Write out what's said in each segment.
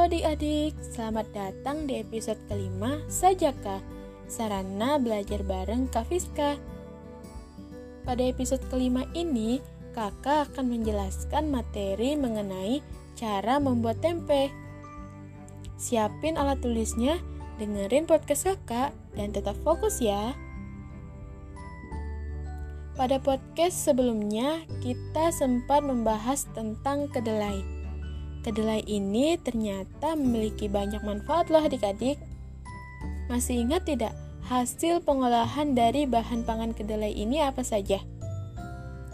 adik-adik, selamat datang di episode kelima Sajaka, Sarana Belajar Bareng Kak Fiska. Pada episode kelima ini, kakak akan menjelaskan materi mengenai cara membuat tempe. Siapin alat tulisnya, dengerin podcast kakak, dan tetap fokus ya. Pada podcast sebelumnya, kita sempat membahas tentang kedelai. Kedelai ini ternyata memiliki banyak manfaat loh adik-adik. Masih ingat tidak hasil pengolahan dari bahan pangan kedelai ini apa saja?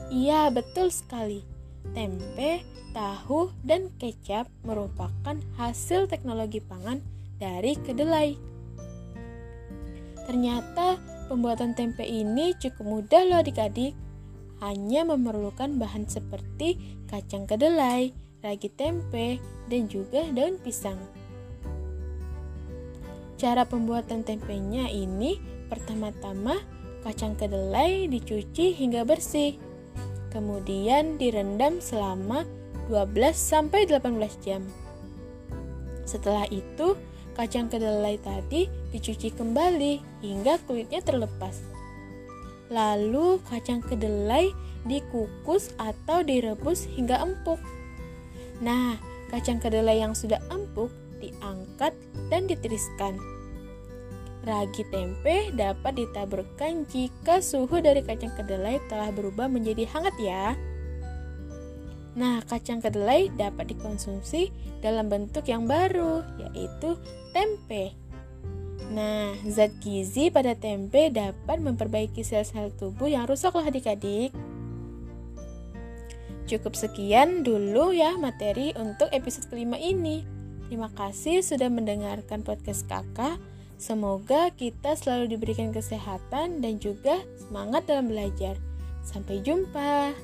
Iya, betul sekali. Tempe, tahu, dan kecap merupakan hasil teknologi pangan dari kedelai. Ternyata pembuatan tempe ini cukup mudah loh adik-adik. Hanya memerlukan bahan seperti kacang kedelai, ragi tempe, dan juga daun pisang. Cara pembuatan tempenya ini pertama-tama kacang kedelai dicuci hingga bersih. Kemudian direndam selama 12-18 jam. Setelah itu, kacang kedelai tadi dicuci kembali hingga kulitnya terlepas. Lalu kacang kedelai dikukus atau direbus hingga empuk. Nah, kacang kedelai yang sudah empuk diangkat dan ditiriskan. Ragi tempe dapat ditaburkan jika suhu dari kacang kedelai telah berubah menjadi hangat ya. Nah, kacang kedelai dapat dikonsumsi dalam bentuk yang baru, yaitu tempe. Nah, zat gizi pada tempe dapat memperbaiki sel-sel tubuh yang rusak loh adik-adik. Cukup sekian dulu ya materi untuk episode kelima ini. Terima kasih sudah mendengarkan podcast kakak. Semoga kita selalu diberikan kesehatan dan juga semangat dalam belajar. Sampai jumpa.